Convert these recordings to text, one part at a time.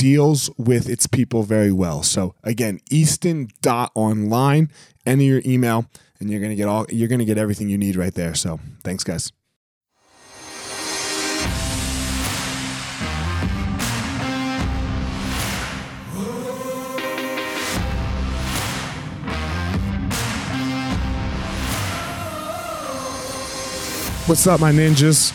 deals with its people very well. So again, Easton.online, enter your email and you're gonna get all you're gonna get everything you need right there. So thanks, guys. What's up, my ninjas?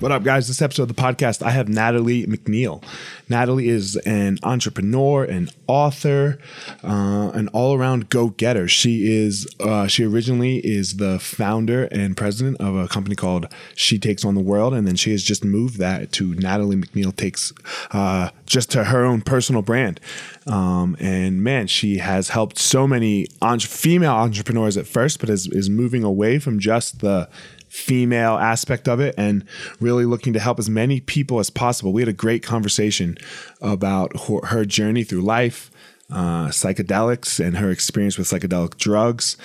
What up, guys? This episode of the podcast, I have Natalie MacNeil. Natalie is an entrepreneur, an author, uh, an all-around go-getter. She is uh, she originally is the founder and president of a company called She Takes on the World, and then she has just moved that to Natalie MacNeil Takes uh, just to her own personal brand. Um, and man, she has helped so many entre- female entrepreneurs at first, but is, is moving away from just the female aspect of it and really looking to help as many people as possible. We had a great conversation about her, her journey through life, uh, psychedelics, and her experience with psychedelic drugs.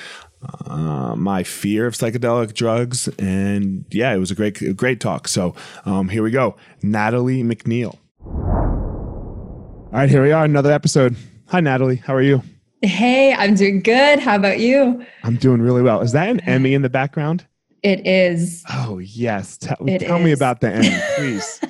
Uh, my fear of psychedelic drugs, and yeah, it was a great, great talk. So um, here we go, Natalie MacNeil. All right, here we are, another episode. Hi, Natalie. How are you? Hey, I'm doing good. How about you? I'm doing really well. Is that an Emmy in the background? It is. Oh yes, tell, tell me about the end, please.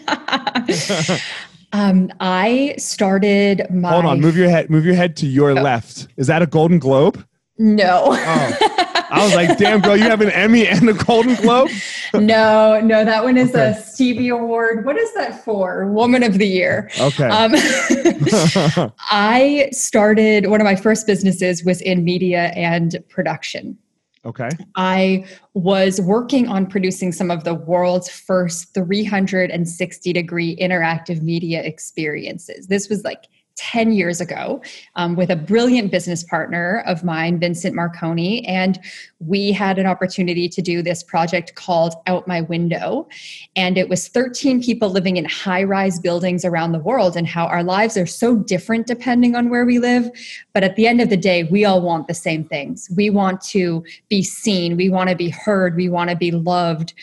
um, I started my. Hold on, move your head. Move your head to your oh. left. Is that a Golden Globe? No. Oh. I was like, damn, girl, you have an Emmy and a Golden Globe? no, no, that one is okay. a Stevie Award. What is that for? Woman of the Year. Okay. Um, I started, one of my first businesses was in media and production. Okay. I was working on producing some of the world's first 360 degree interactive media experiences. This was like 10 years ago um, with a brilliant business partner of mine, Vincent Marconi. And we had an opportunity to do this project called Out My Window. And it was 13 people living in high rise buildings around the world, and how our lives are so different depending on where we live. But at the end of the day, we all want the same things. We want to be seen, we want to be heard, we want to be loved.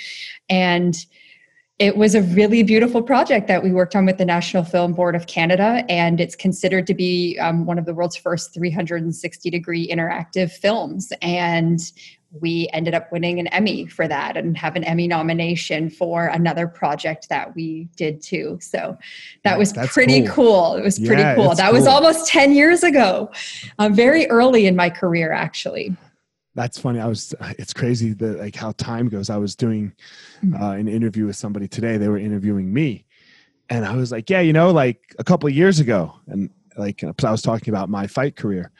And it was a really beautiful project that we worked on with the National Film Board of Canada, and it's considered to be um, one of the world's first 360 degree interactive films. And we ended up winning an Emmy for that and have an Emmy nomination for another project that we did too. So that was pretty cool. cool. It was yeah, pretty cool. That cool. was almost 10 years ago, um, very early in my career, actually that's funny. I was, it's crazy that like how time goes. I was doing mm-hmm. uh, an interview with somebody today. They were interviewing me and I was like, yeah, you know, like a couple of years ago, and like I was talking about my fight career,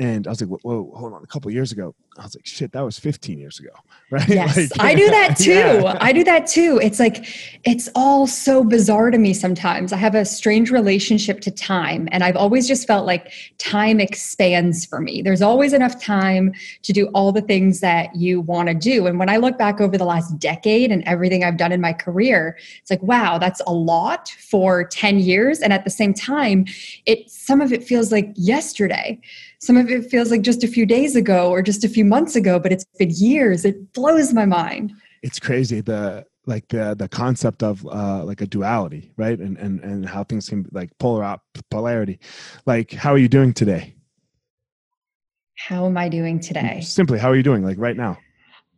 and I was like, whoa, whoa hold on, a couple of years ago, I was like, shit, that was 15 years ago, right? Yes, like, I do that too. Yeah. I do that too. It's like, it's all so bizarre to me sometimes. I have a strange relationship to time, and I've always just felt like time expands for me. There's always enough time to do all the things that you want to do. And when I look back over the last decade and everything I've done in my career, it's like, wow, that's a lot for 10 years. And at the same time, it some of it feels like yesterday. Some of it feels like just a few days ago or just a few months ago, but it's been years. It blows my mind. It's crazy the like the the concept of uh like a duality, right? And and and how things can like polar op polarity. Like, how are you doing today? How am I doing today? Simply, how are you doing? Like right now.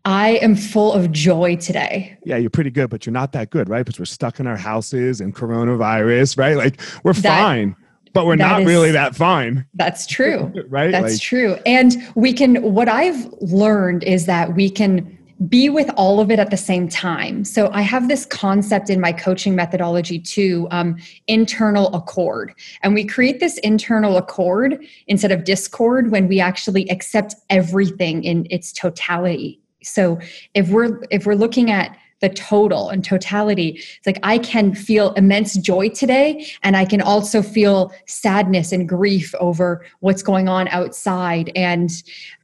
I am full of joy today. Yeah, you're pretty good, but you're not that good, right? Because we're stuck in our houses and coronavirus, right? Like we're That- fine, but we're not is- really that fine, That's true. right? That's like, true. And we can, what I've learned is that we can be with all of it at the same time. So I have this concept in my coaching methodology too um, internal accord. And we create this internal accord instead of discord when we actually accept everything in its totality. So if we're if we're looking at the total and totality. It's like i can feel immense joy today and i can also feel sadness and grief over what's going on outside and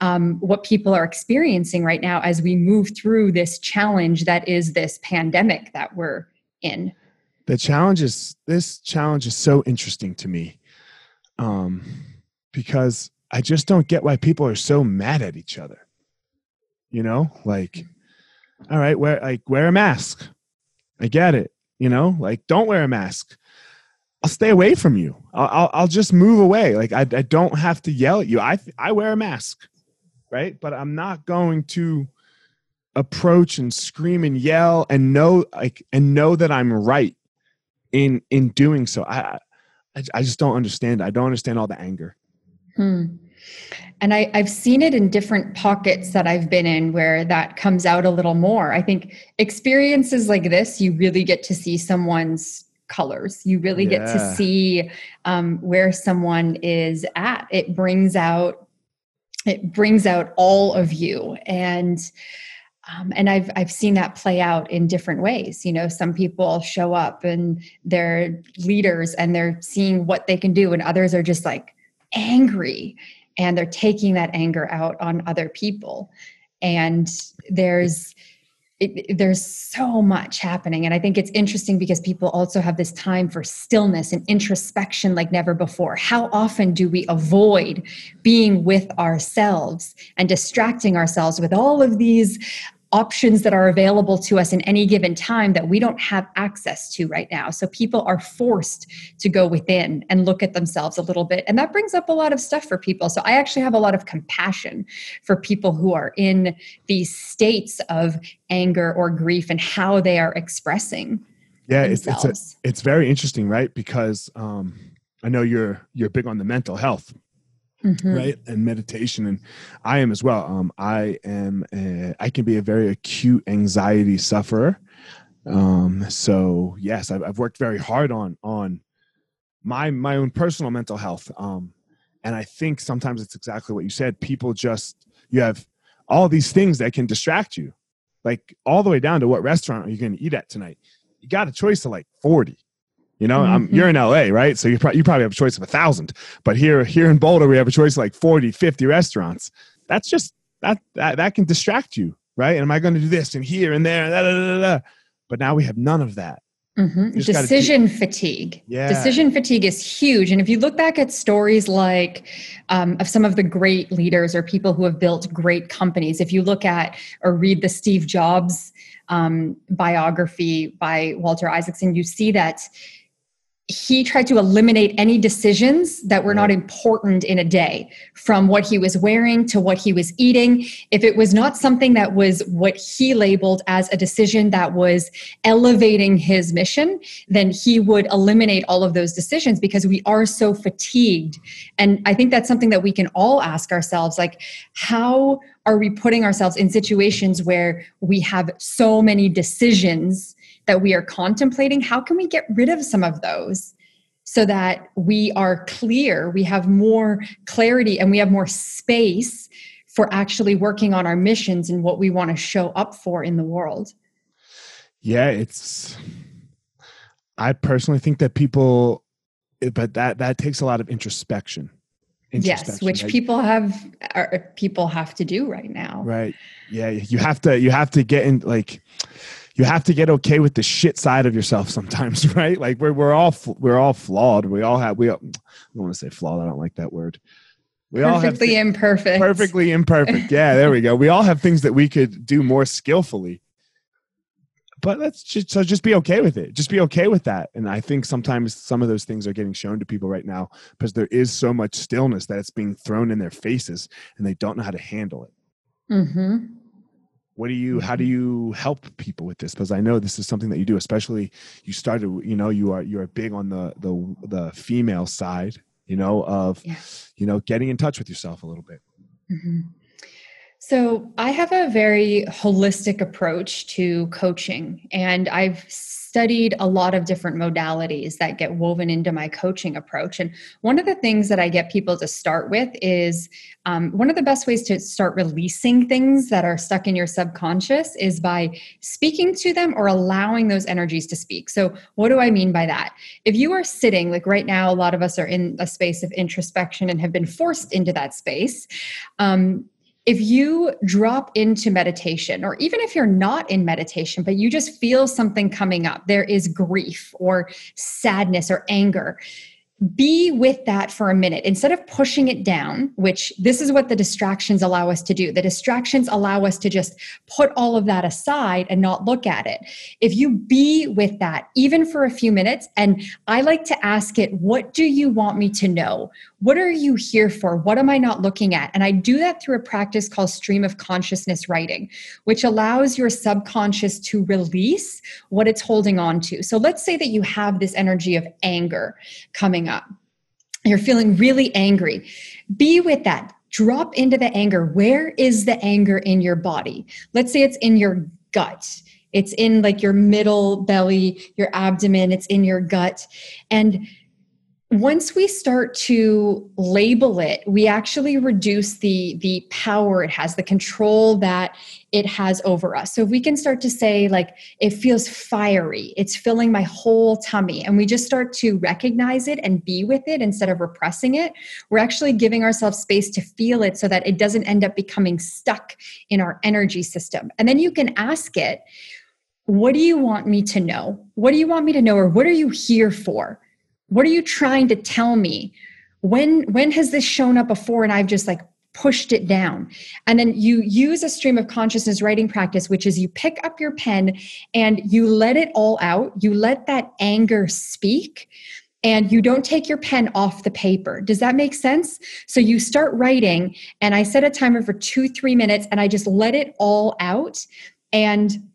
um, what people are experiencing right now as we move through this challenge that is this pandemic that we're in. The challenge is this challenge is so interesting to me um because i just don't get why people are so mad at each other. You know like all right wear like wear a mask. I get it you know? Like don't wear a mask. I'll stay away from you. I'll i'll, I'll just move away. Like I, I don't have to yell at you. I i wear a mask right? But i'm not going to approach and scream and yell and know like and know that i'm right in in doing so. I i, I just don't understand. I don't understand all the anger. Hmm. And I, I've seen it in different pockets that I've been in where that comes out a little more. I think experiences like this, you really get to see someone's colors. You really get to see um, where someone is at. It brings out it brings out all of you and um, and I've I've seen that play out in different ways. You know, some people show up and they're leaders and they're seeing what they can do, and others are just like angry and they're taking that anger out on other people. And there's it, there's so much happening, and I think it's interesting because people also have this time for stillness and introspection like never before. How often do we avoid being with ourselves and distracting ourselves with all of these options that are available to us in any given time that we don't have access to right now. So people are forced to go within and look at themselves a little bit. And that brings up a lot of stuff for people. So I actually have a lot of compassion for people who are in these states of anger or grief and how they are expressing yeah it's it's a, it's very interesting right because um i know you're you're big on the mental health Mhm. right? And meditation and i am as well. Um i am a, i can be a very acute anxiety sufferer. Um so yes I've, I've worked very hard on on my my own personal mental health. Um and i think sometimes it's exactly what you said. People just you have all these things that can distract you like all the way down to what restaurant are you going to eat at tonight? You got a choice of like 40 you know I'm, Mhm. you're in la right so you, pro- you probably have a choice of a thousand but here here in boulder we have a choice of like 40 50 restaurants that's just that that, that can distract you right and am i going to do this and here and there da, da, da, but now we have none of that Mhm. gotta Decision fatigue. Yeah. Decision fatigue is huge. And if you look back at stories like um, of some of the great leaders or people who have built great companies, if you look at or read the Steve Jobs um, biography by Walter Isaacson, you see that he tried to eliminate any decisions that were not important in a day from what he was wearing to what he was eating. If it was not something that was what he labeled as a decision that was elevating his mission then he would eliminate all of those decisions because we are so fatigued. And i think that's something that we can all ask ourselves like how are we putting ourselves in situations where we have so many decisions that we are contemplating, how can we get rid of some of those? so that we are clear, we have more clarity, and we have more space for actually working on our missions and what we want to show up for in the world. Yeah, it's. I personally think that people, eh, but that that takes a lot of introspection. introspection yes, which right? people have are, people have to do right now. Right. Yeah, you have to you have to get in like you have to get okay with the shit side of yourself sometimes, right? Like we're we're all we're all flawed. We all have we. All, I don't want to say flawed. I don't like that word. We perfectly all have th- imperfect. Perfectly imperfect. Yeah, there we go. We all have things that we could do more skillfully. But let's just so just be okay with it. Just be okay with that. And I think sometimes some of those things are getting shown to people right now because there is so much stillness that it's being thrown in their faces and they don't know how to handle it. Mm-hmm what do you how do mm-hmm. you help people with this because i know this is something that you do especially you started you know you are you're big on the the the female side you know of yeah. you know getting in touch with yourself a little bit mm-hmm. So i have a very holistic approach to coaching and i've studied a lot of different modalities that get woven into my coaching approach. And one of the things that I get people to start with is um, one of the best ways to start releasing things that are stuck in your subconscious is by speaking to them or allowing those energies to speak. So, what do I mean by that? If you are sitting, like right now, a lot of us are in a space of introspection and have been forced into that space. Um, if you drop into meditation, or even if you're not in meditation, but you just feel something coming up, there is grief or sadness or anger, be with that for a minute. Instead of pushing it down which this is what the distractions allow us to do. The distractions allow us to just put all of that aside and not look at it. If you be with that even for a few minutes and i like to ask it what do you want me to know? What are you here for? What am i not looking at? And i do that through a practice called stream of consciousness writing which allows your subconscious to release what it's holding on to. So let's say that you have this energy of anger coming up. You're feeling really angry. Be with that. Drop into the anger. Where is the anger in your body? Let's say it's in your gut. It's in like your middle belly, your abdomen, it's in your gut. And once we start to label it we actually reduce the the power it has the control that it has over us. So if we can start to say like it feels fiery it's filling my whole tummy and we just start to recognize it and be with it instead of repressing it we're actually giving ourselves space to feel it so that it doesn't end up becoming stuck in our energy system. And then you can ask it what do you want me to know? What do you want me to know or what are you here for what are you trying to tell me when when has this shown up before and i've just like pushed it down and then you use a stream of consciousness writing practice which is you pick up your pen and you let it all out you let that anger speak and you don't take your pen off the paper. Does that make sense? So you start writing, and I set a timer for two, three minutes, and I just let it all out. And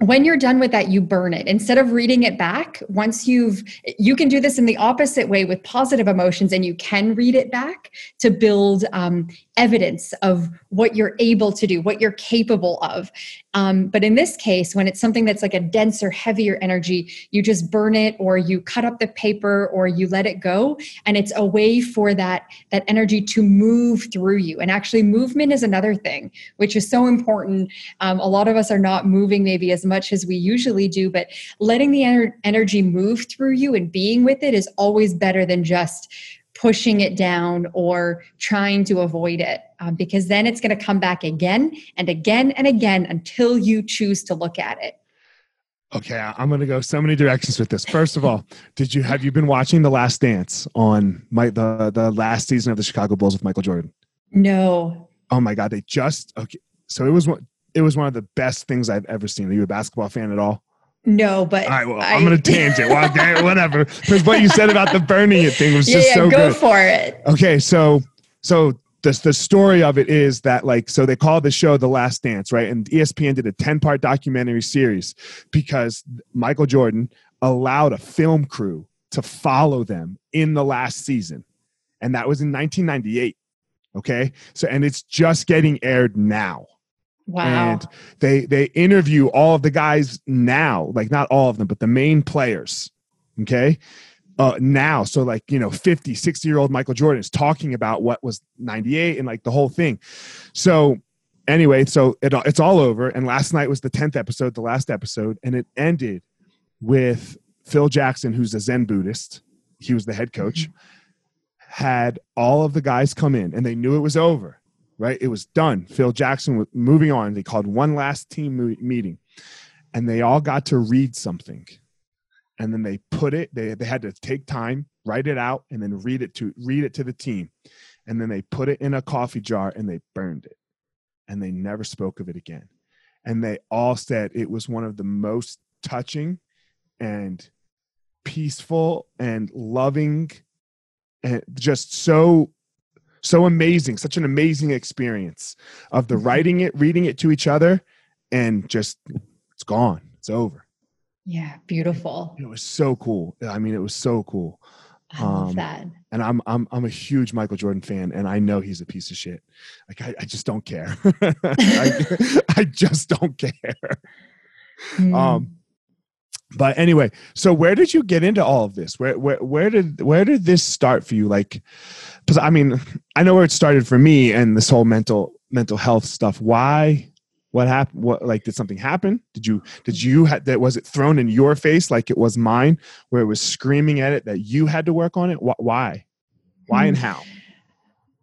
when you're done with that you burn it. Instead of reading it back once you've you can do this in the opposite way with positive emotions and you can read it back to build um, evidence of what you're able to do what you're capable of. Um, but in this case when it's something that's like a denser heavier energy you just burn it or you cut up the paper or you let it go and it's a way for that that energy to move through you. And actually movement is another thing which is so important. Um, a lot of us are not moving maybe as much as we usually do but letting the ener- energy move through you and being with it is always better than just pushing it down or trying to avoid it um, because then it's going to come back again and again and again until you choose to look at it. Okay i'm going to go so many directions with this. First of all did you have you been watching the last dance on my the the last season of the chicago bulls with michael jordan? No. Oh my god they just okay so it was one it was one of the best things i've ever seen. Are you a basketball fan at all no, but all right. Well, I, am gonna tangent. Well, okay, whatever. Because what you said about the burning it thing was just yeah, so go good. for it. Okay, so so the the story of it is that like so they called the show The Last Dance, right? And ESPN did a 10 part documentary series because Michael Jordan allowed a film crew to follow them in the last season, and that was in 1998. Okay, so and it's just getting aired now. Wow. And they they interview all of the guys now, like not all of them, but the main players. Okay. Uh, now, so like, you know, 50, 60 year old Michael Jordan is talking about what was 98 and like the whole thing. So, anyway, so it, it's all over. And last night was the 10th episode, the last episode, and it ended with Phil Jackson, who's a Zen Buddhist. He was the head coach, mm-hmm. had all of the guys come in and they knew it was over right? It was done. Phil Jackson was moving on. They called one last team meeting and they all got to read something. And then they put it, they, they had to take time, write it out, and then read it to read it to the team. And then they put it in a coffee jar and they burned it. And they never spoke of it again. And they all said it was one of the most touching and peaceful and loving and just so so amazing, such an amazing experience of the mm-hmm. writing it, reading it to each other, and just it's gone. It's over. Yeah, beautiful. It was so cool. I mean, it was so cool. I love um, that. And I'm I'm I'm a huge Michael Jordan fan, and I know he's a piece of shit. Like I, I just don't care. I, I, just don't care. Mm. Um, but anyway, so where did you get into all of this? Where where where did where did this start for you? Like, because I mean, I know where it started for me and this whole mental mental health stuff. Why? What happened? What like did something happen? Did you did you had that was it thrown in your face like it was mine, where it was screaming at it that you had to work on it? Why? Why and hmm. how?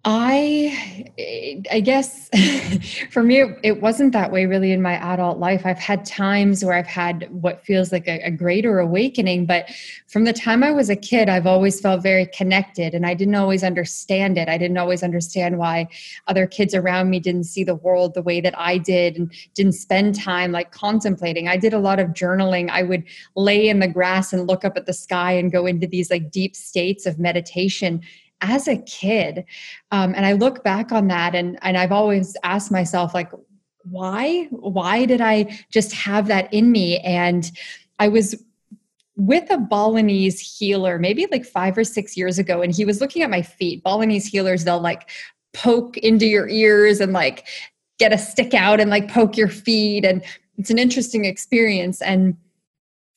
I, eh, I guess for me, it wasn't that way really in my adult life. I've had times where I've had what feels like a, a, greater awakening, but from the time I was a kid, I've always felt very connected and I didn't always understand it. I didn't always understand why other kids around me didn't see the world the way that I did and didn't spend time like contemplating. I did a lot of journaling. I would lay in the grass and look up at the sky and go into these like deep states of meditation as a kid um, and i look back on that and and i've always asked myself like why why did i just have that in me and i was with a Balinese healer, maybe like five or six years ago, and he was looking at my feet. Balinese healers, they'll like poke into your ears and like get a stick out and like poke your feet. And it's an interesting experience. And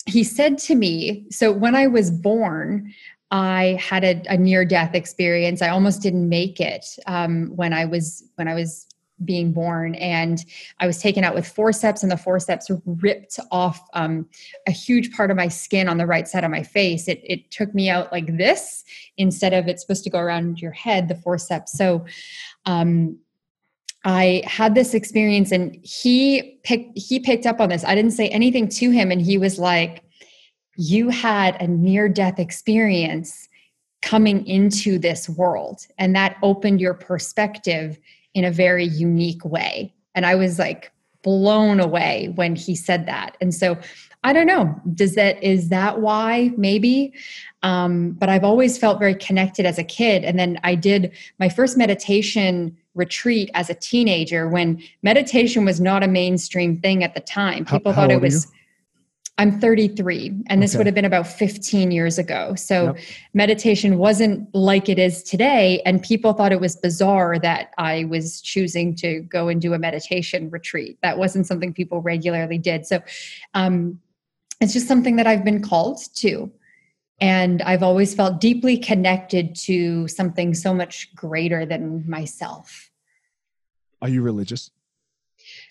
he said to me, so when I was born, I had a, a near death experience. I almost didn't make it um, when I was when I was being born, and I was taken out with forceps, and the forceps ripped off um, a huge part of my skin on the right side of my face. It it took me out like this instead of it's supposed to go around your head. The forceps. So. Um, I had this experience and he picked he picked up on this. I didn't say anything to him and he was like, you had a near death experience coming into this world. And that opened your perspective in a very unique way. And i was like blown away when he said that. And so i don't know does that is that why? Maybe. Um, but i've always felt very connected as a kid. And then i did my first meditation retreat as a teenager when meditation was not a mainstream thing at the time. People how, how thought it was I'm 33, and this okay. would have been about 15 years ago. So yep. meditation wasn't like it is today, and people thought it was bizarre that I was choosing to go and do a meditation retreat. That wasn't something people regularly did. So um, it's just something that I've been called to. And I've always felt deeply connected to something so much greater than myself. Are you religious?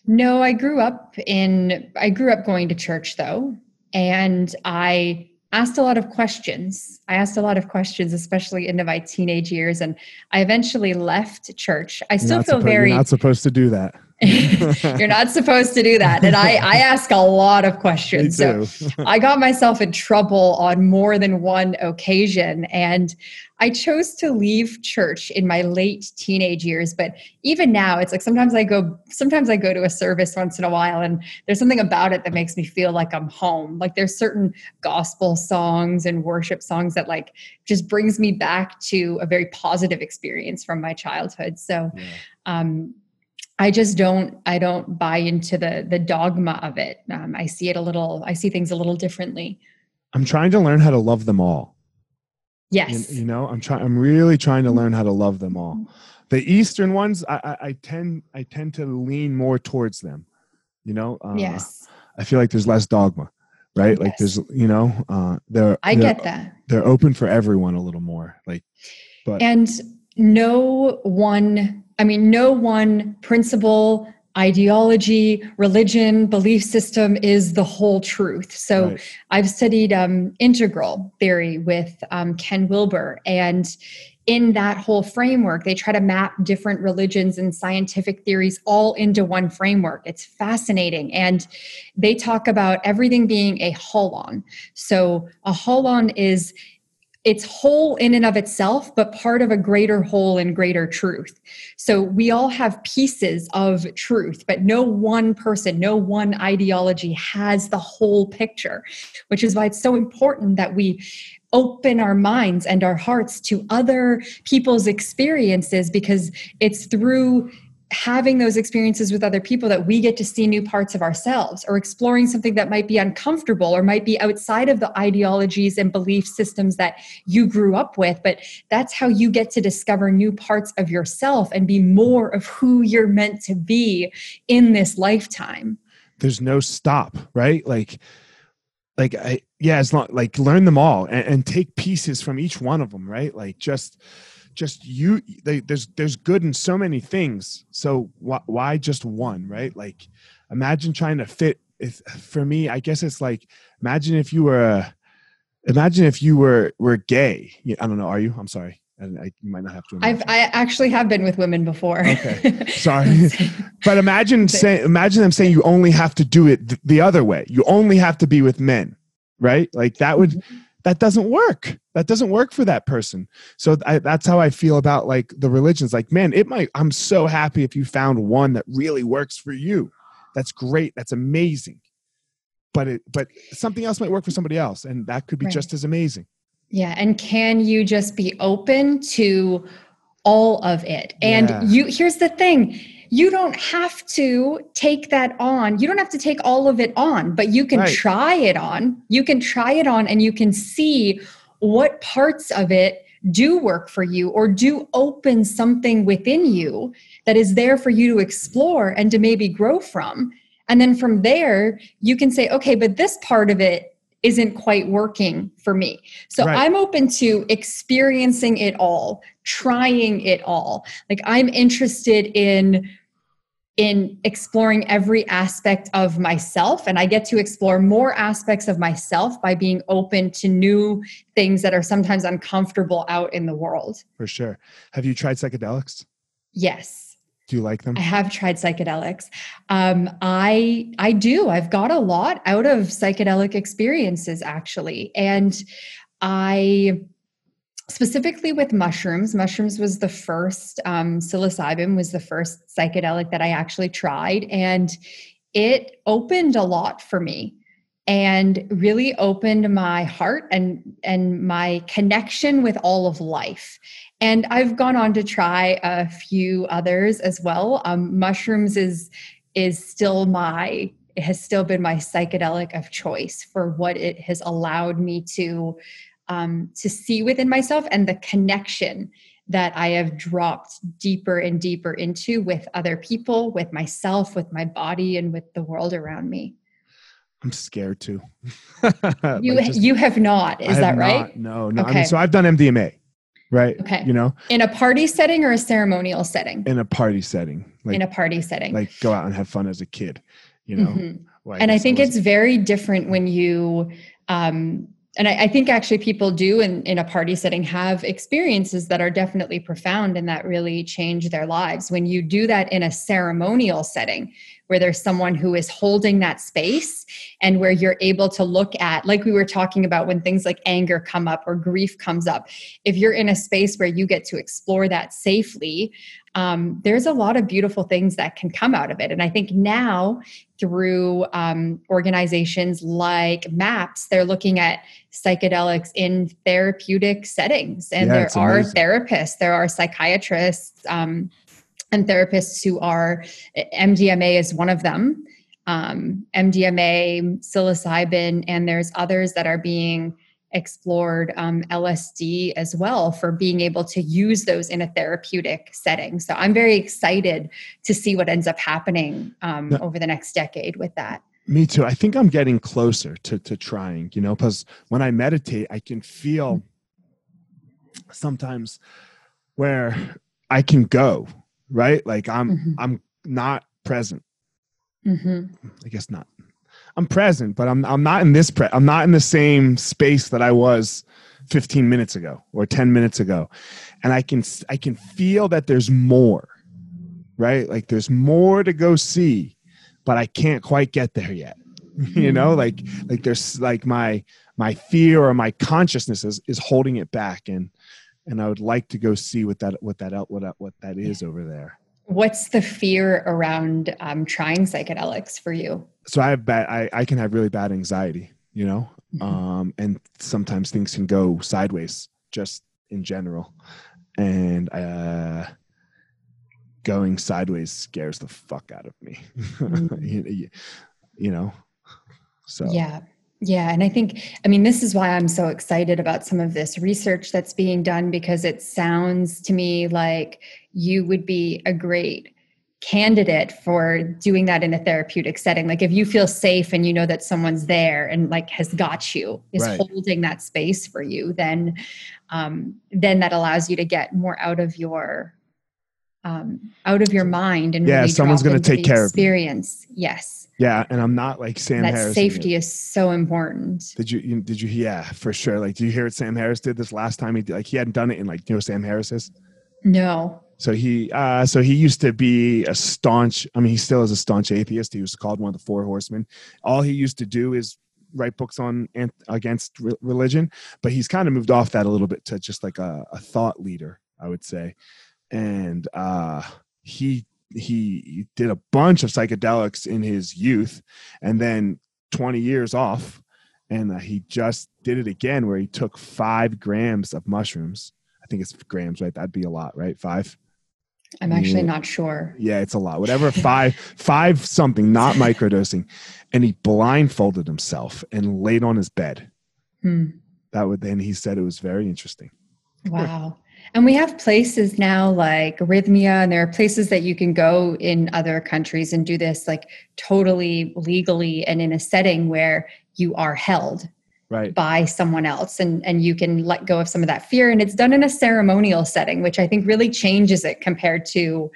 No, I grew up in I grew up going to church though, and I asked a lot of questions. I asked a lot of questions, especially into my teenage years, and I eventually left church. I still feel suppo- very you're not supposed to do that. you're not supposed to do that. And I, I ask a lot of questions. So I got myself in trouble on more than one occasion. And I chose to leave church in my late teenage years, but even now it's like sometimes I go sometimes I go to a service once in a while and there's something about it that makes me feel like I'm home. Like there's certain gospel songs and worship songs that like just brings me back to a very positive experience from my childhood. So yeah. um I just don't I don't buy into the the dogma of it. Um, I see it a little I see things a little differently. I'm trying to learn how to love them all Yes. You, you know, I'm trying. I'm really trying to learn how to love them all. The Eastern ones, I, I, I tend I tend to lean more towards them. You know. Uh, yes. I feel like there's less dogma, right? Yes. Like there's, you know, uh, they're. I they're, get that. They're open for everyone a little more, like. But and no one. I mean, no one principle ideology, religion, belief system is the whole truth. So right. I've studied um, integral theory with um, Ken Wilber, and in that whole framework, they try to map different religions and scientific theories all into one framework. It's fascinating. And they talk about everything being a holon. So a holon is it's whole in and of itself, but part of a greater whole and greater truth. So we all have pieces of truth, but no one person, no one ideology has the whole picture, which is why it's so important that we open our minds and our hearts to other people's experiences because it's through having those experiences with other people that we get to see new parts of ourselves or exploring something that might be uncomfortable or might be outside of the ideologies and belief systems that you grew up with but that's how you get to discover new parts of yourself and be more of who you're meant to be in this lifetime. There's no stop right? Like like i yeah it's not like learn them all and, and take pieces from each one of them right? Like just just you they, there's there's good in so many things so wh- why just one right like imagine trying to fit if for me i guess it's like imagine if you were a, imagine if you were were gay i don't know are you i'm sorry and I, you might not have to. I've I actually have been with women before. Okay, sorry, but imagine saying imagine them saying you only have to do it th- the other way. You only have to be with men, right? Like that would mm-hmm that doesn't work. That doesn't work for that person. So I, that's how i feel about like the religions. Like man it might i'm so happy if you found one that really works for you. That's great. That's amazing. But it but something else might work for somebody else and that could be right. just as amazing. Yeah and can you just be open to all of it? And yeah. you here's the thing you don't have to take that on. You don't have to take all of it on, but you can right. try it on. You can try it on and you can see what parts of it do work for you or do open something within you that is there for you to explore and to maybe grow from. And then from there, you can say, okay, but this part of it isn't quite working for me. So right. I'm open to experiencing it all, trying it all. Like I'm interested in in exploring every aspect of myself and I get to explore more aspects of myself by being open to new things that are sometimes uncomfortable out in the world. For sure. Have you tried psychedelics? Yes. Do you like them? I have tried psychedelics. Um, I I do. I've got a lot out of psychedelic experiences actually, and I specifically with mushrooms mushrooms was the first um, psilocybin was the first psychedelic that i actually tried and it opened a lot for me and really opened my heart and and my connection with all of life. And i've gone on to try a few others as well. Um, mushrooms is is still my it has still been my psychedelic of choice for what it has allowed me to um, to see within myself and the connection that I have dropped deeper and deeper into with other people, with myself, with my body, and with the world around me. I'm scared too. you just, you have not, is that right? Not, no, no. Okay. I mean, so I've done MDMA, right? Okay. You know, in a party setting or a ceremonial setting? In a party setting. Like, in a party setting. Like go out and have fun as a kid, you know. Mm-hmm. And I think it's very different when you um, and I, I, think actually people do in, in a party setting have experiences that are definitely profound and that really change their lives. When you do that in a ceremonial setting, where there's someone who is holding that space and where you're able to look at, like we were talking about when things like anger come up or grief comes up, if you're in a space where you get to explore that safely, um, there's a lot of beautiful things that can come out of it. And I think now through um, organizations like MAPS, they're looking at psychedelics in therapeutic settings. And yeah, there are therapists, there are psychiatrists um, and therapists who are, MDMA is one of them. Um, MDMA, psilocybin, and there's others that are being explored um, LSD as well for being able to use those in a therapeutic setting. So I'm very excited to see what ends up happening um, over the next decade with that. Me too. I think I'm getting closer to to trying, you know, because when I meditate, I can feel sometimes where I can go, right? Like I'm mm-hmm. I'm not present. Mm-hmm. I guess not. I'm present, but I'm I'm not in this pre- I'm not in the same space that I was 15 minutes ago or 10 minutes ago. And I can I can feel that there's more. Right? Like there's more to go see, but I can't quite get there yet. you know, like like there's like my my fear or my consciousness is, is holding it back and and I would like to go see what that what that what that, what that is over there. What's the fear around um, trying psychedelics for you? So I have bad. I, I can have really bad anxiety, you know, mm-hmm. um, and sometimes things can go sideways just in general, and uh, going sideways scares the fuck out of me. Mm-hmm. you, you know, so yeah. Yeah, and I think, I mean, this is why I'm so excited about some of this research that's being done because it sounds to me like you would be a great candidate for doing that in a therapeutic setting. Like if you feel safe and you know that someone's there and like has got you, is right. holding that space for you, then um, then that allows you to get more out of your um, out of your mind and yeah, really someone's going to take care experience. of experience. Yes yeah, and I'm not like Sam that Harris. safety is so important. Did you, you, did you yeah, for sure. Like did you hear what Sam Harris did this last time he did, like he hadn't done it in like you know Sam Harris is? No. So he uh so he used to be a staunch I mean he still is a staunch atheist. He was called one of the four horsemen. All he used to do is write books on against religion, but he's kind of moved off that a little bit to just like a, a thought leader, I would say. And uh he he did a bunch of psychedelics in his youth and then 20 years off and uh, he just did it again where he took five grams of mushrooms. I think it's grams right? That'd be a lot right? Five? I'm actually yeah. not sure. Yeah it's a lot. Whatever five five something not microdosing. And he blindfolded himself and laid on his bed. Hmm. that would then he said it was very interesting. Wow and we have places now like Rythmia, and there are places that you can go in other countries and do this like totally legally and in a setting where you are held right. by someone else and, and you can let go of some of that fear. And it's done in a ceremonial setting, which I think really changes it compared to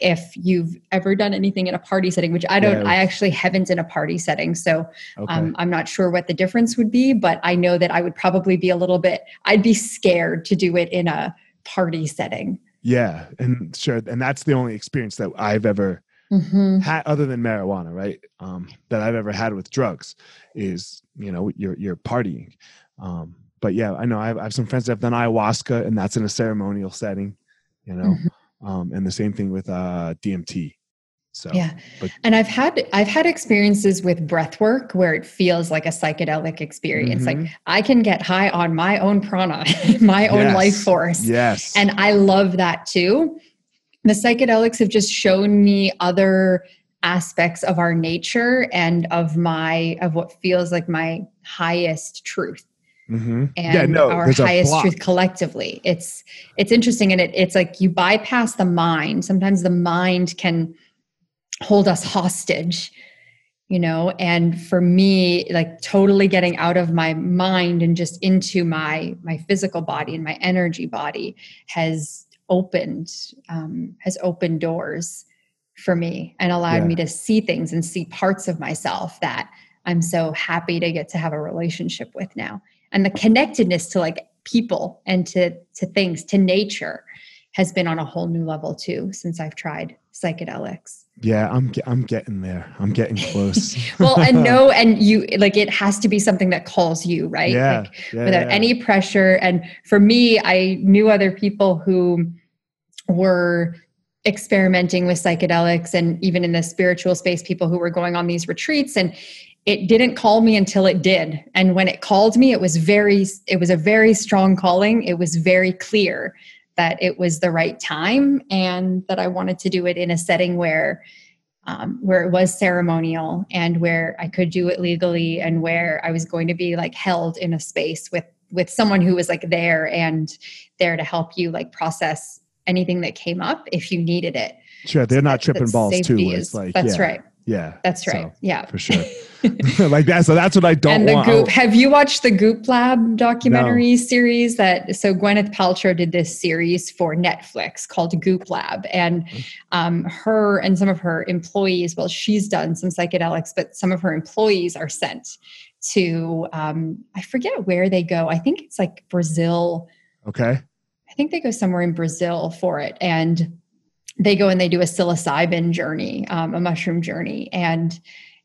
if you've ever done anything in a party setting, which I don't, was, I actually haven't in a party setting. So okay. um, I'm not sure what the difference would be, but I know that I would probably be a little bit, I'd be scared to do it in a party setting. Yeah. And sure. And that's the only experience that I've ever mm-hmm. had other than marijuana, right? Um, that I've ever had with drugs is, you know, you're, you're partying. Um, but yeah, I know I have, I have some friends that have done ayahuasca and that's in a ceremonial setting, you know? Mm-hmm um, and the same thing with uh, DMT. So yeah, but, and I've had I've had experiences with breath work where it feels like a psychedelic experience. Mm-hmm. Like I can get high on my own prana, my own yes. life force. Yes, and I love that too. The psychedelics have just shown me other aspects of our nature and of my of what feels like my highest truth mm-hmm. and yeah, no, our highest truth collectively. It's it's interesting, and it, it's like you bypass the mind. Sometimes the mind can hold us hostage, you know. And for me, like totally getting out of my mind and just into my my physical body and my energy body has opened um, has opened doors for me and allowed yeah. me to see things and see parts of myself that I'm so happy to get to have a relationship with now and the connectedness to like people and to to things to nature has been on a whole new level too since I've tried psychedelics. Yeah, I'm I'm getting there. I'm getting close. well, and no, and you like it has to be something that calls you, right? Yeah, like, yeah without yeah. any pressure. And for me, I knew other people who were experimenting with psychedelics and even in the spiritual space people who were going on these retreats and it didn't call me until it did and when it called me it was very it was a very strong calling it was very clear that it was the right time and that i wanted to do it in a setting where um, where it was ceremonial and where I could do it legally and where I was going to be like held in a space with with someone who was like there and there to help you like process anything that came up if you needed it. Sure, they're not tripping balls too. Is, it's like that's yeah, right. Yeah, that's right. So, yeah, for sure. like that. So that's what I don't and the want. Goop. Have you watched the Goop Lab documentary no. series? That so Gwyneth Paltrow did this series for Netflix called Goop Lab, and um, her and some of her employees. Well, she's done some psychedelics, but some of her employees are sent to um, I forget where they go. I think it's like Brazil. Okay. I think they go somewhere in Brazil for it, and they go and they do a psilocybin journey, um, a mushroom journey, and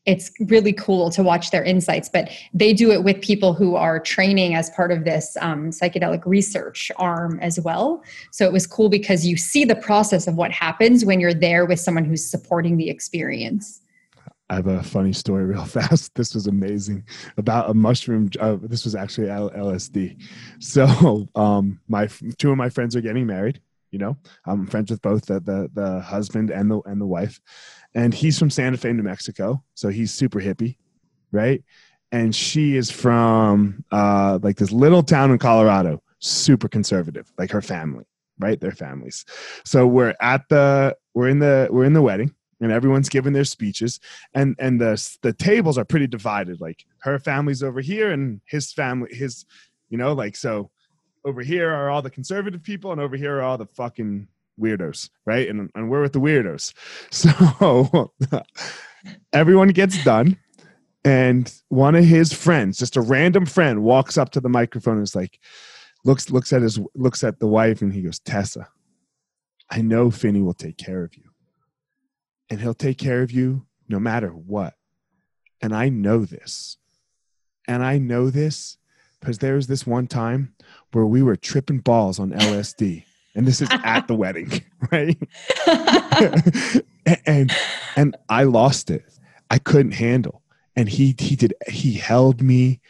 it's really cool to watch their insights. But they do it with people who are training as part of this um, psychedelic research arm as well. So it was cool because you see the process of what happens when you're there with someone who's supporting the experience. I have a funny story real fast. This was amazing about a mushroom. Uh, this was actually L- LSD. So, um, my two of my friends are getting married. You know, I'm friends with both the, the the husband and the and the wife, and he's from Santa Fe, New Mexico. So he's super hippie, right? And she is from uh, like this little town in Colorado, super conservative, like her family, right? Their families. So we're at the we're in the we're in the wedding and everyone's giving their speeches and and the the tables are pretty divided like her family's over here and his family his you know like so over here are all the conservative people and over here are all the fucking weirdos right and, and we're with the weirdos so everyone gets done and one of his friends just a random friend walks up to the microphone and is like looks looks at his looks at the wife and he goes tessa i know finney will take care of you and he'll take care of you no matter what. And I know this. And I know this because there was this one time where we were tripping balls on LSD. And this is at the wedding, right? and and I lost it. I couldn't handle. And he he did he held me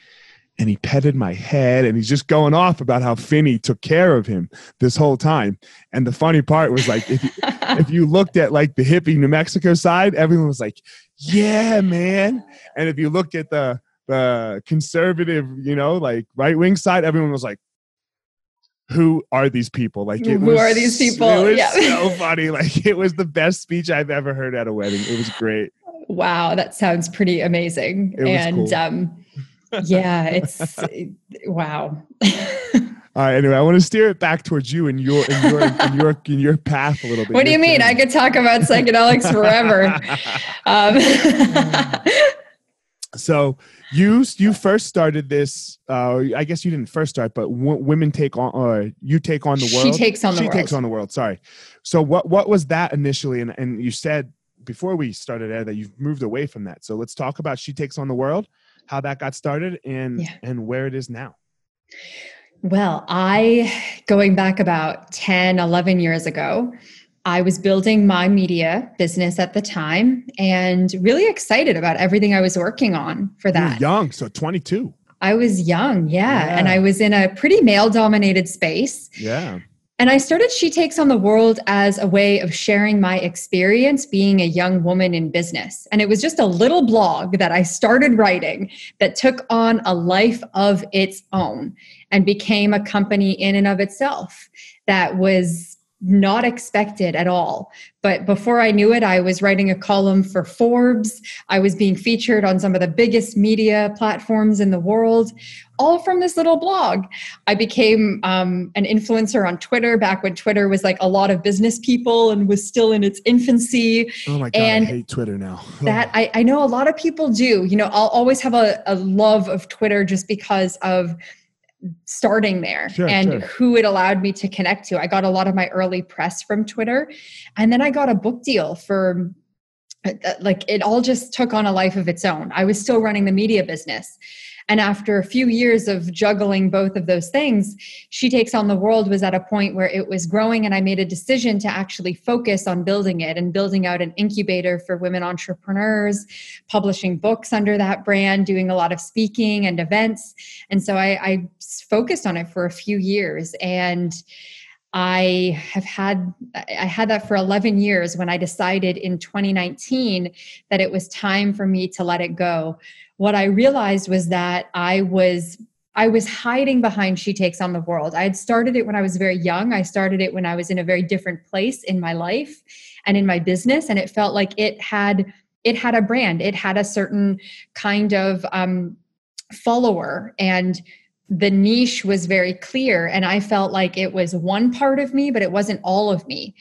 and he petted my head and he's just going off about how Finney took care of him this whole time. And the funny part was like if you, if you looked at like the hippie New Mexico side, everyone was like, "Yeah, man." And if you looked at the the conservative, you know, like right wing side, everyone was like, who are these people? Like, who was, are these people? It was yeah. so funny. Like, it was the best speech I've ever heard at a wedding. It was great. Wow, that sounds pretty amazing. and cool. um, yeah, it's wow. All right. Anyway, I want to steer it back towards you and your and your and your in your path a little bit. What do you mean? I could talk about psychedelics forever. um. So you you first started this. Uh, I guess you didn't first start, but w- women take on or you take on the world. She takes on the she world. She takes on the world. Sorry. So what what was that initially? And and you said before we started there that you've moved away from that. So let's talk about she takes on the world how that got started and yeah. and where it is now. Well, I going back about 10, 11 years ago, I was building my media business at the time and really excited about everything I was working on for that. young, so 22. I was young, yeah, yeah. And I was in a pretty male dominated space. Yeah. And I started She Takes on the World as a way of sharing my experience being a young woman in business. And it was just a little blog that I started writing that took on a life of its own and became a company in and of itself that was not expected at all. But before I knew it, I was writing a column for Forbes. I was being featured on some of the biggest media platforms in the world, all from this little blog. I became um, an influencer on Twitter back when Twitter was like a lot of business people and was still in its infancy. Oh my God, and I hate Twitter now. that I, I know a lot of people do. You know, I'll always have a, a love of Twitter just because of starting there sure, and sure. who it allowed me to connect to. I got a lot of my early press from Twitter. And then I got a book deal for uh, uh, like it all just took on a life of its own. I was still running the media business. And after a few years of juggling both of those things, She Takes on the World was at a point where it was growing, and I made a decision to actually focus on building it and building out an incubator for women entrepreneurs, publishing books under that brand, doing a lot of speaking and events. And so I, I focused on it for a few years. And I have had I had that for 11 years when I decided in 2019 that it was time for me to let it go. What I realized was that I was I was hiding behind She Takes on the World. I had started it when I was very young. I started it when I was in a very different place in my life and in my business and it felt like it had it had a brand. It had a certain kind of um follower and the niche was very clear and i felt like it was one part of me but it wasn't all of me.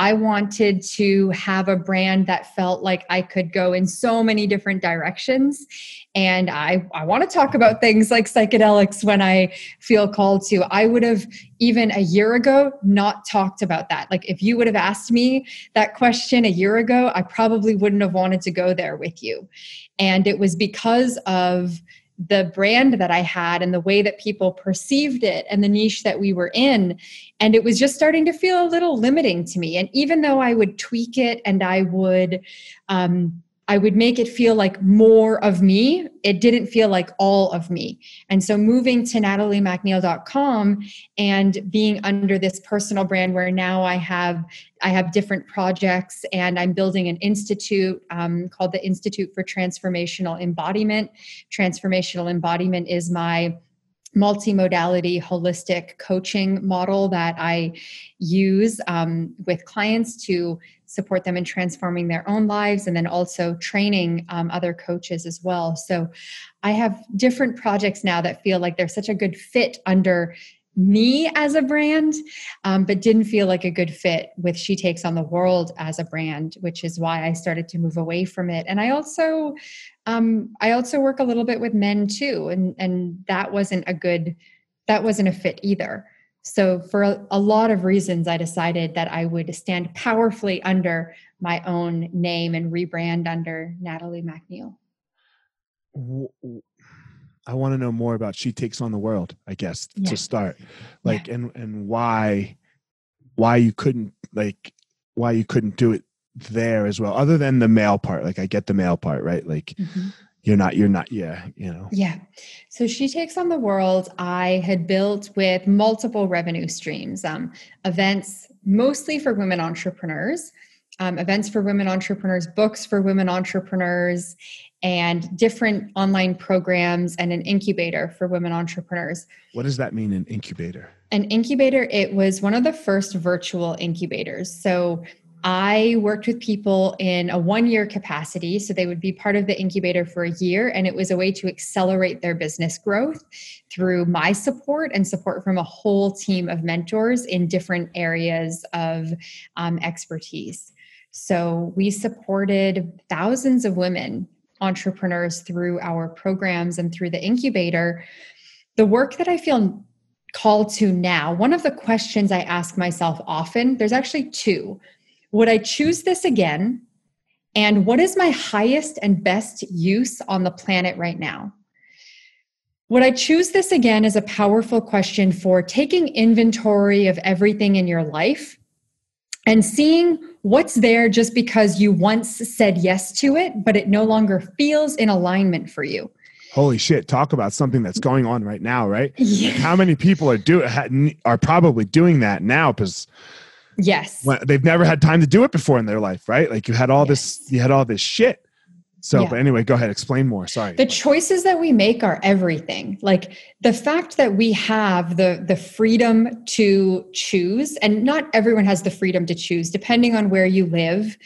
I wanted to have a brand that felt like i could go in so many different directions and i i want to talk about things like psychedelics when i feel called to. I would have even a year ago not talked about that. Like if you would have asked me that question a year ago i probably wouldn't have wanted to go there with you. And it was because of the brand that I had and the way that people perceived it and the niche that we were in. And it was just starting to feel a little limiting to me. And even though I would tweak it and I would, um, I would make it feel like more of me. It didn't feel like all of me. And so moving to nataliemacneil.com and being under this personal brand where now I have I have different projects and I'm building an institute um, called the Institute for Transformational Embodiment. Transformational embodiment is my multimodality holistic coaching model that I use um, with clients to support them in transforming their own lives and then also training um, other coaches as well. So I have different projects now that feel like they're such a good fit under me as a brand, um, but didn't feel like a good fit with She Takes on the World as a brand, which is why I started to move away from it. And I also, um, I also work a little bit with men too, and and that wasn't a good, that wasn't a fit either. So, for a, a, lot of reasons, I decided that I would stand powerfully under my own name and rebrand under Natalie MacNeil. I want to know more about She Takes on the World, I guess, yeah. to start. Like yeah. and and why why you couldn't like why you couldn't do it there as well, other than the male part. Like I get the male part, right? Like mm-hmm you're not you're not yeah you know. Yeah. So she takes on the world i had built with multiple revenue streams um, events mostly for women entrepreneurs um, events for women entrepreneurs books for women entrepreneurs and different online programs and an incubator for women entrepreneurs. What does that mean an incubator? An incubator it was one of the first virtual incubators. So I worked with people in a one year capacity. So they would be part of the incubator for a year. And it was a way to accelerate their business growth through my support and support from a whole team of mentors in different areas of um, expertise. So we supported thousands of women entrepreneurs through our programs and through the incubator. The work that I feel called to now, one of the questions I ask myself often, there's actually two. Would I choose this again? And what is my highest and best use on the planet right now? Would I choose this again is a powerful question for taking inventory of everything in your life and seeing what's there just because you once said yes to it, but it no longer feels in alignment for you. Holy shit! Talk about something that's going on right now, right? Yeah. How many people are do are probably doing that now because Yes. When, they've never had time to do it before in their life, right? Like you had all yes. this, you had all this shit. So, yeah. but anyway, go ahead, explain more. Sorry. The choices that we make are everything. Like the fact that we have the the freedom to choose, and not everyone has the freedom to choose, depending on where you live.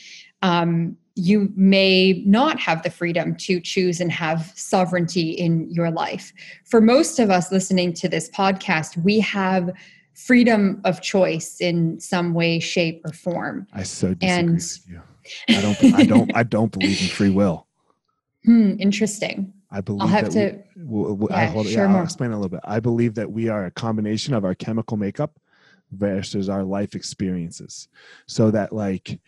Um, you may not have the freedom to choose and have sovereignty in your life. For most of us listening to this podcast, we have freedom of choice in some way, shape, or form. I so disagree and, with you. I don't. I don't. I don't believe in free will. Hmm. Interesting. I believe. I'll have to. We, we, yeah, hold, yeah, I'll explain a little bit. I believe that we are a combination of our chemical makeup versus our life experiences. So that like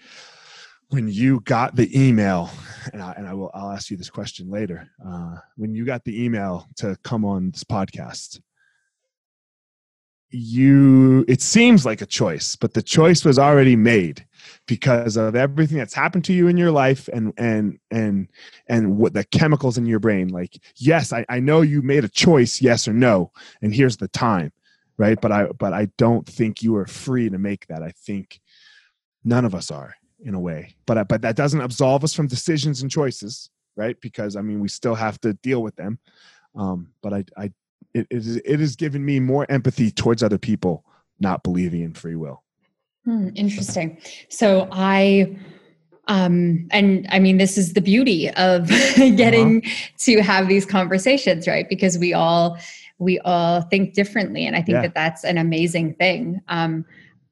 when you got the email, and I, and I will I'll ask you this question later. Uh, when you got the email to come on this podcast, you it seems like a choice but the choice was already made because of everything that's happened to you in your life and and and and what the chemicals in your brain like yes I, I know you made a choice yes or no and here's the time right? But I but I don't think you are free to make that. I think none of us are in a way. But but that doesn't absolve us from decisions and choices, right? Because I mean, we still have to deal with them. Um, but I I it it, is, it has given me more empathy towards other people not believing in free will. Hmm, interesting. So I um and i mean this is the beauty of getting uh-huh. to have these conversations right because we all we all think differently and i think yeah. that that's an amazing thing um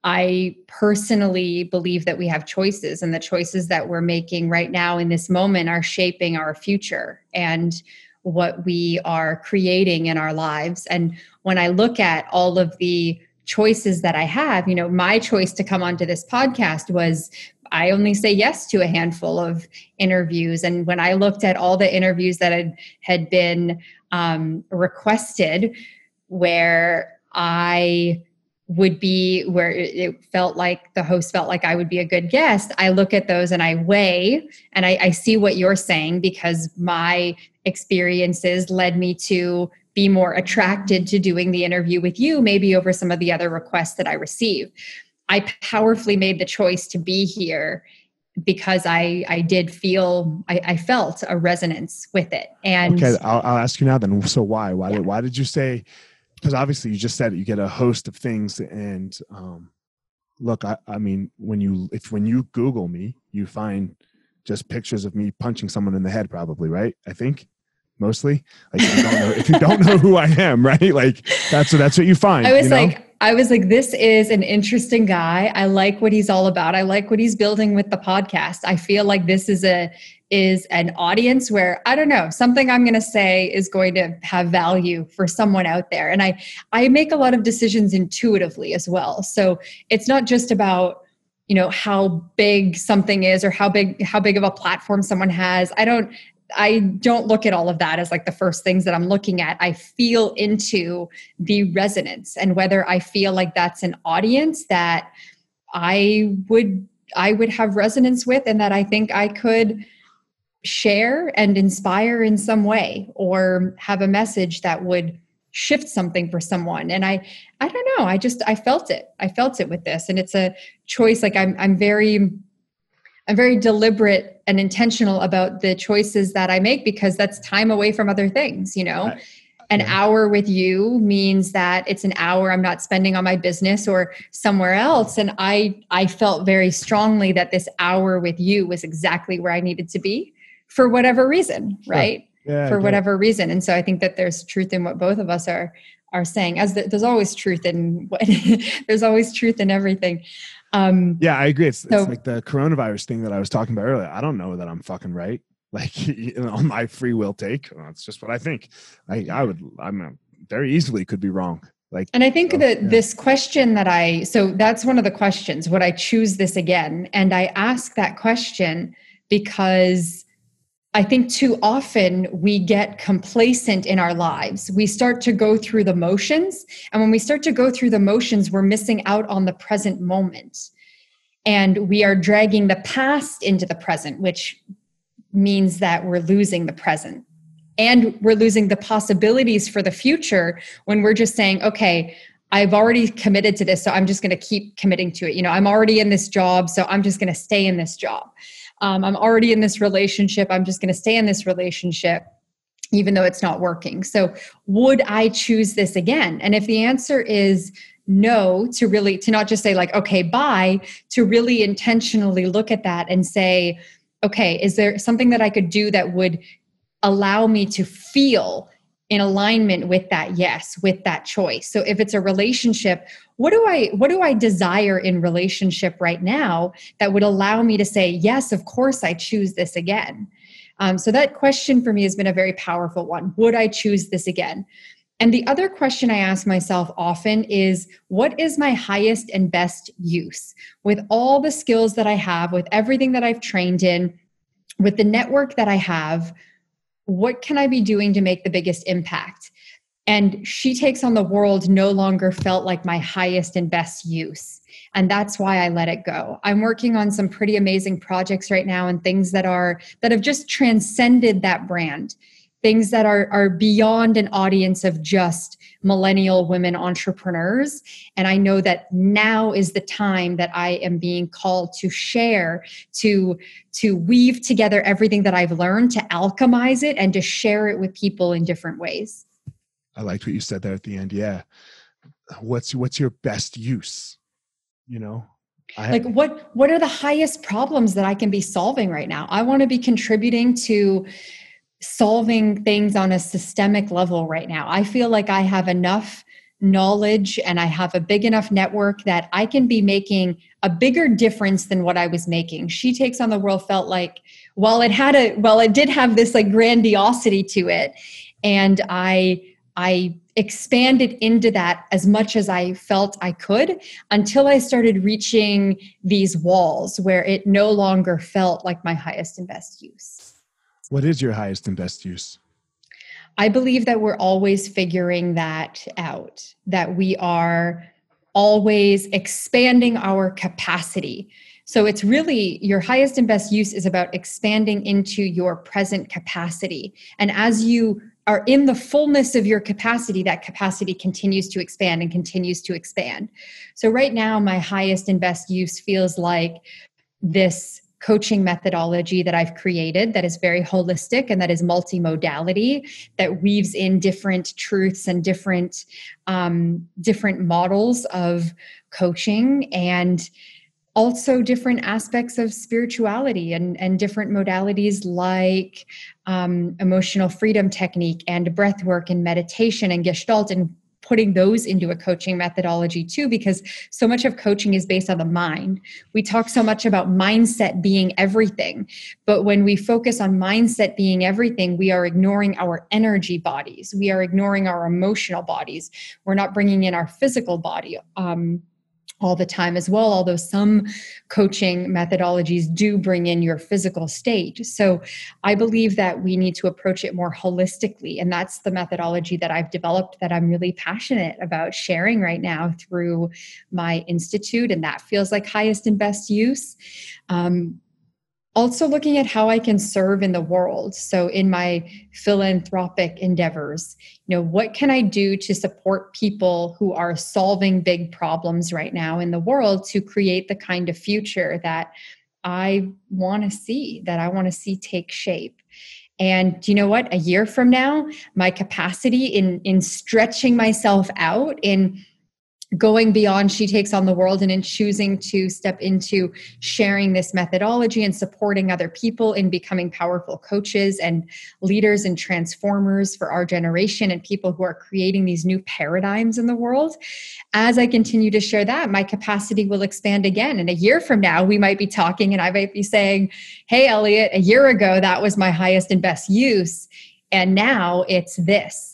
i personally believe that we have choices and the choices that we're making right now in this moment are shaping our future and what we are creating in our lives and when i look at all of the choices that I have, you know, my choice to come onto this podcast was I only say yes to a handful of interviews. And when I looked at all the interviews that had, had been um, requested, where I would be where it felt like the host felt like I would be a good guest, I look at those and I weigh and I, I see what you're saying because my experiences led me to be more attracted to doing the interview with you, maybe over some of the other requests that I receive. I powerfully made the choice to be here because I I did feel I, I felt a resonance with it. And okay, I'll, I'll ask you now then. So why why yeah. did why did you say? Because obviously you just said it, you get a host of things, and um, look, I, I mean when you if when you Google me, you find just pictures of me punching someone in the head, probably right? I think mostly. Like if you don't know, if you don't know who I am, right? Like that's that's what you find. I was you know? like, I was like, this is an interesting guy. I like what he's all about. I like what he's building with the podcast. I feel like this is a is an audience where I don't know, something I'm going to say is going to have value for someone out there. And I I make a lot of decisions intuitively as well. So it's not just about you know how big something is or how big how big of a platform someone has i don't I don't look at all of that as like the first things that I'm looking at. I feel into the resonance and whether I feel like that's an audience that I would I would have resonance with and that I think I could share and inspire in some way or have a message that would shift something for someone. And i i don't know. I just i felt it. I felt it with this. And it's a choice. Like i'm i'm very I'm very deliberate and intentional about the choices that I make because that's time away from other things, you know. Right. An yeah. hour with you means that it's an hour I'm not spending on my business or somewhere else and I I felt very strongly that this hour with you was exactly where I needed to be for whatever reason, sure. right? Yeah, for whatever reason. And so I think that there's truth in what both of us are are saying as the, there's always truth in what there's always truth in everything um, yeah, I agree. It's, so, it's like the coronavirus thing that I was talking about earlier. I don't know that I'm fucking right. Like you know, my free will take. That's just what I think. I I would. I'm very easily could be wrong. Like, and I think so, that yeah. this question that I so that's one of the questions. Would I choose this again? And I ask that question because I think too often we get complacent in our lives. We start to go through the motions. And when we start to go through the motions, we're missing out on the present moment. And we are dragging the past into the present, which means that we're losing the present. And we're losing the possibilities for the future when we're just saying, okay, I've already committed to this, so I'm just going to keep committing to it. You know, I'm already in this job, so I'm just going to stay in this job um, I'm already in this relationship. I'm just going to stay in this relationship, even though it's not working. So, would I choose this again? And if the answer is no, to really, to not just say, like, okay, bye, to really intentionally look at that and say, okay, is there something that I could do that would allow me to feel in alignment with that yes with that choice. So if it's a relationship what do i what do i desire in relationship right now that would allow me to say yes of course i choose this again um, so that question for me has been a very powerful one. Would i choose this again? And the other question I ask myself often is what is my highest and best use? With all the skills that I have, with everything that I've trained in, with the network that I have, what can I be doing to make the biggest impact? And she takes on the world no longer felt like my highest and best use. And that's why I let it go. I'm working on some pretty amazing projects right now and things that are that have just transcended that brand. Things that are are beyond an audience of just millennial women entrepreneurs. And I know that now is the time that I am being called to share, to, to weave together everything that I've learned, to alchemize it, and to share it with people in different ways. I liked what you said there at the end. Yeah. What's what's your best use? You know, I, like what what are the highest problems that i can be solving right now i want to be contributing to solving things on a systemic level right now. I feel like i have enough knowledge and i have a big enough network that i can be making a bigger difference than what i was making. She takes on the world felt like while it had a while it did have this like grandiosity to it. And i i expanded into that as much as I felt I could until I started reaching these walls where it no longer felt like my highest and best use. What is your highest and best use? I believe that we're always figuring that out, that we are always expanding our capacity. So it's really your highest and best use is about expanding into your present capacity. And as you are in the fullness of your capacity, that capacity continues to expand and continues to expand. So, right now, my highest and best use feels like this coaching methodology that I've created that is very holistic and that is multimodality that weaves in different truths and different um, different models of coaching and also different aspects of spirituality and, and different modalities like um, emotional freedom technique and breath work and meditation and gestalt and putting those into a coaching methodology too because so much of coaching is based on the mind. We talk so much about mindset being everything but when we focus on mindset being everything we are ignoring our energy bodies. We are ignoring our emotional bodies. We're not bringing in our physical body um, all the time as well, although some coaching methodologies do bring in your physical state. So I believe that we need to approach it more holistically. And that's the methodology that I've developed that I'm really passionate about sharing right now through my institute. And that feels like highest and best use. Um, also looking at how i can serve in the world so in my philanthropic endeavors you know what can i do to support people who are solving big problems right now in the world to create the kind of future that i want to see that i want to see take shape? And you know what? A year from now my capacity in in stretching myself out in going beyond she takes on the world and in choosing to step into sharing this methodology and supporting other people in becoming powerful coaches and leaders and transformers for our generation and people who are creating these new paradigms in the world. As i continue to share that my capacity will expand again. And a year from now we might be talking and i might be saying hey elliot a year ago that was my highest and best use. And now it's this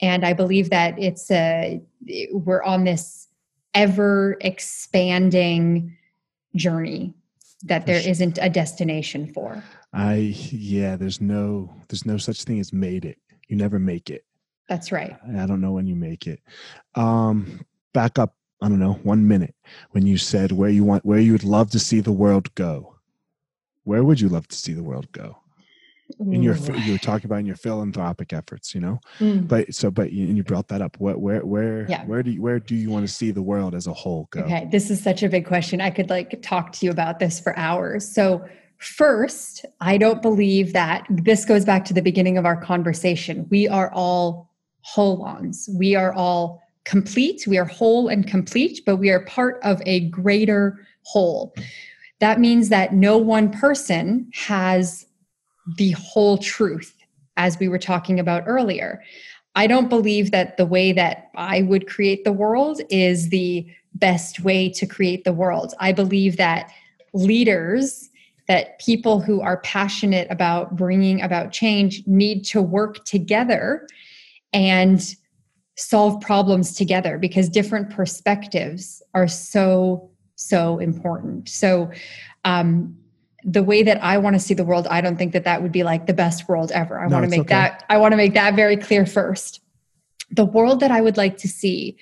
and i believe that it's a we're on this ever expanding journey that there isn't a destination for. I yeah there's no there's no such thing as made it. You never make it. That's right. I don't know when you make it. Um back up i don't know one minute. When you said where you want where you would love to see the world go where would you love to see the world go in your you were talking about in your philanthropic efforts you know? Mm. but so but you, and you brought that up where where where yeah. where do you where do you want to see the world as a whole go? Okay this is such a big question i could like talk to you about this for hours. So first i don't believe that this goes back to the beginning of our conversation we are all holons we are all complete we are whole and complete but we are part of a greater whole. That means that no one person has the whole truth, as we were talking about earlier. I don't believe that the way that I would create the world is the best way to create the world. I believe that leaders, that people who are passionate about bringing about change need to work together and solve problems together because different perspectives are so so important so um, the way that I want to see the world, I don't think that that would be like the best world ever. I no, want to make okay. that I want to make that very clear first. The world that I would like to see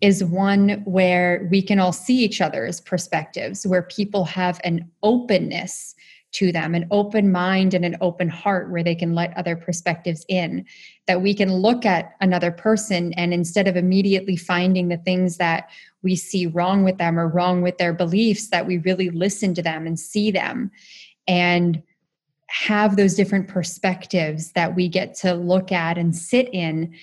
is one where we can all see each other's perspectives, where people have an openness to them an open mind and an open heart where they can let other perspectives in that we can look at another person and instead of immediately finding the things that we see wrong with them or wrong with their beliefs that we really listen to them and see them and have those different perspectives that we get to look at and sit in.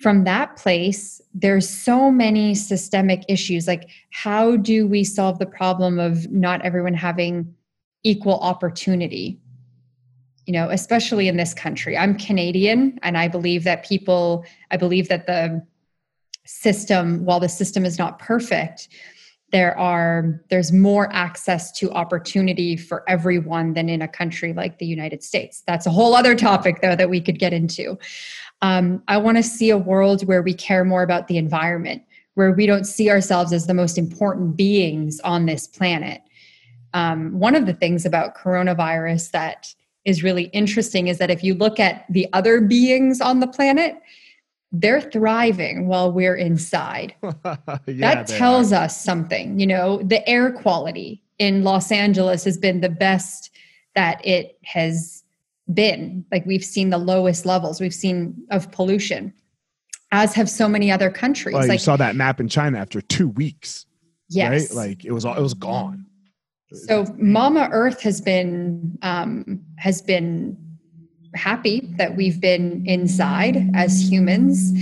From that place there's so many systemic issues like how do we solve the problem of not everyone having equal opportunity you know especially in this country. I'm canadian and i believe that people i believe that the system while the system is not perfect there are there's more access to opportunity for everyone than in a country like the united states. That's a whole other topic though that we could get into. Um, i want to see a world where we care more about the environment where we don't see ourselves as the most important beings on this planet um, one of the things about coronavirus that is really interesting is that if you look at the other beings on the planet, they're thriving while we're inside. yeah, that tells are. us something. You know, the air quality in Los Angeles has been the best that it has been. Like we've seen the lowest levels we've seen of pollution, as have so many other countries. Well, like, you saw that map in China after two weeks. Yes. Right? Like it was all it was gone. So Mama Earth has been um, has been happy that we've been inside as humans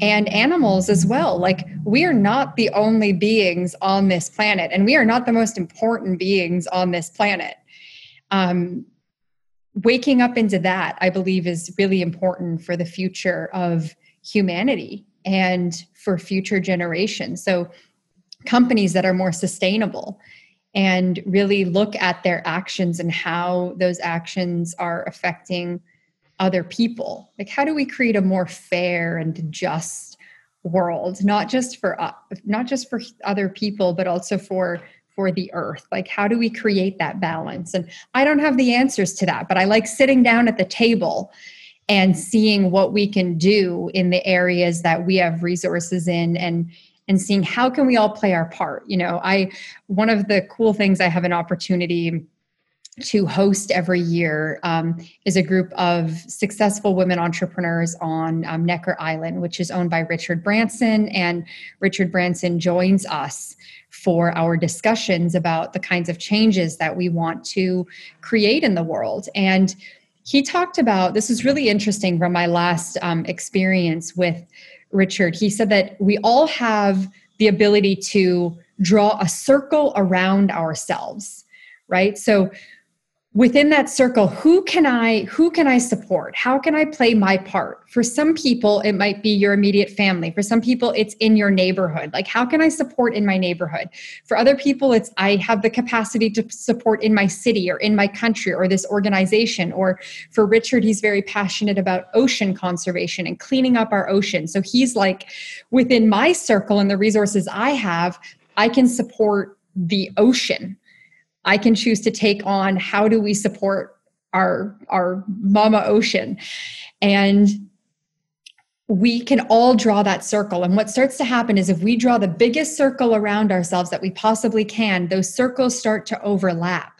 and animals as well. Like we are not the only beings on this planet, and we are not the most important beings on this planet. Um, waking up into that, I believe, is really important for the future of humanity and for future generations. So companies that are more sustainable and really look at their actions and how those actions are affecting other people. Like how do we create a more fair and just world? Not just for uh, not just for other people but also for for the earth. Like how do we create that balance? And i don't have the answers to that but i like sitting down at the table and seeing what we can do in the areas that we have resources in and and seeing how can we all play our part you know i one of the cool things i have an opportunity to host every year um, is a group of successful women entrepreneurs on um, Necker Island, which is owned by Richard Branson. And Richard Branson joins us for our discussions about the kinds of changes that we want to create in the world. And he talked about this is really interesting from my last um, experience with Richard, he said that we all have the ability to draw a circle around ourselves, right? So within that circle who can i who can i support? How can i play my part? For some people it might be your immediate family. For some people it's in your neighborhood. Like how can i support in my neighborhood? For other people it's i have the capacity to support in my city or in my country or this organization. Or for richard he's very passionate about ocean conservation and cleaning up our ocean. So he's like within my circle and the resources i have i can support the ocean I can choose to take on how do we support our our mama ocean and we can all draw that circle. And what starts to happen is if we draw the biggest circle around ourselves that we possibly can, those circles start to overlap.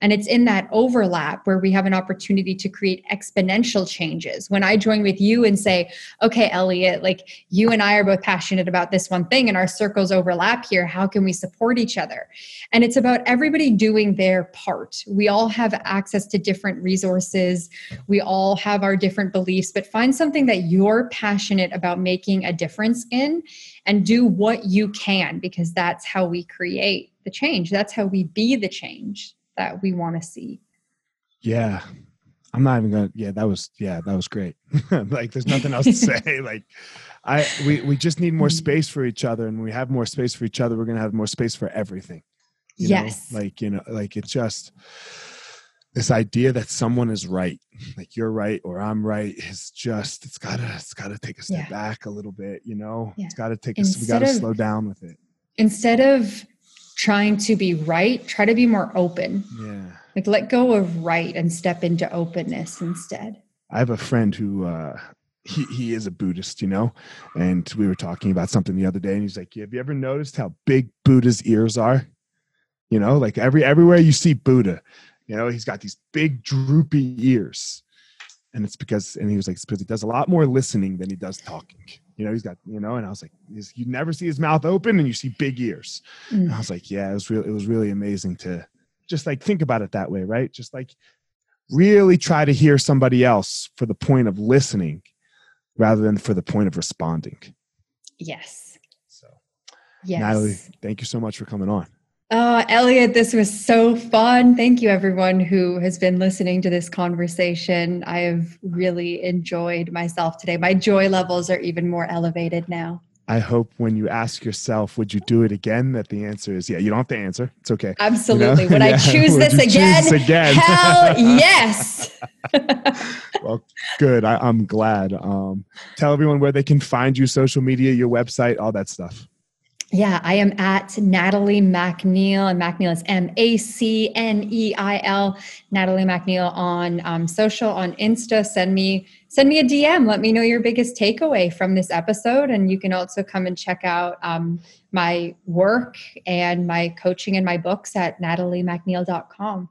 And it's in that overlap where we have an opportunity to create exponential changes. When I join with you and say, okay, Elliot, like you and I are both passionate about this one thing and our circles overlap here, how can we support each other? And it's about everybody doing their part. We all have access to different resources, we all have our different beliefs, but find something that you're passionate about making a difference in and do what you can because that's how we create the change. That's how we be the change that we want to see. Yeah. I'm not even gonna yeah, that was yeah, that was great. like there's nothing else to say. like I we we just need more space for each other and we have more space for each other, we're gonna have more space for everything. yes. Know? Like, you know, like it's just this idea that someone is right, like you're right or I'm right, is just it's gotta it's gotta take a step yeah. back a little bit, you know? Yeah. It's gotta take us we gotta of, slow down with it. Instead of trying to be right, try to be more open. Yeah. Like let go of right and step into openness instead. I have a friend who uh he, he is a Buddhist, you know, and we were talking about something the other day, and he's like, "Have you ever noticed how big Buddha's ears are? You know, like every everywhere you see Buddha, You know, he's got these big droopy ears. And it's because, and he was like, it's because he does a lot more listening than he does talking. You know, he's got, you know, and I was like, you never see his mouth open and you see big ears. Mm. And I was like, yeah, it was really, it was really amazing to just like think about it that way, right? Just like really try to hear somebody else for the point of listening rather than for the point of responding. Yes. So, yes. Natalie, thank you so much for coming on. Oh, Elliot, this was so fun. Thank you, everyone who has been listening to this conversation. I have really enjoyed myself today. My joy levels are even more elevated now. I hope when you ask yourself, would you do it again? That the answer is yeah. You don't have to answer. It's okay. Absolutely. You know? Would yeah. I choose this again? Choose again? Hell yes. well, good. I, am glad. Um, tell everyone where they can find you, social media, your website, all that stuff. Yeah, I am at Natalie MacNeil, and MacNeil is M A C N E I L. Natalie MacNeil on um, social, on Insta. Send me send me a DM. Let me know your biggest takeaway from this episode, and you can also come and check out um, my work and my coaching and my books at nataliemacneil.com.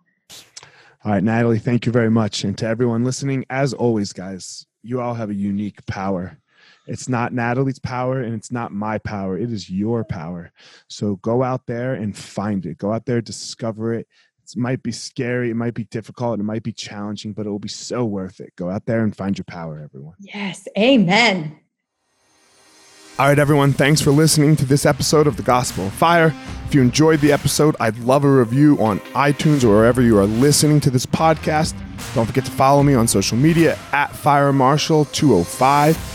All right, Natalie, thank you very much, and to everyone listening, as always, guys, you all have a unique power it's not Natalie's power and it's not my power. It is your power. So go out there and find it. Go out there, discover it. It might be scary, it might be difficult, it might be challenging, but it will be so worth it. Go out there and find your power, everyone. Yes. Amen. All right, everyone, thanks for listening to this episode of The Gospel of Fire. If you enjoyed the episode, I'd love a review on iTunes or wherever you are listening to this podcast. Don't forget to follow me on social media at Fire Marshall 205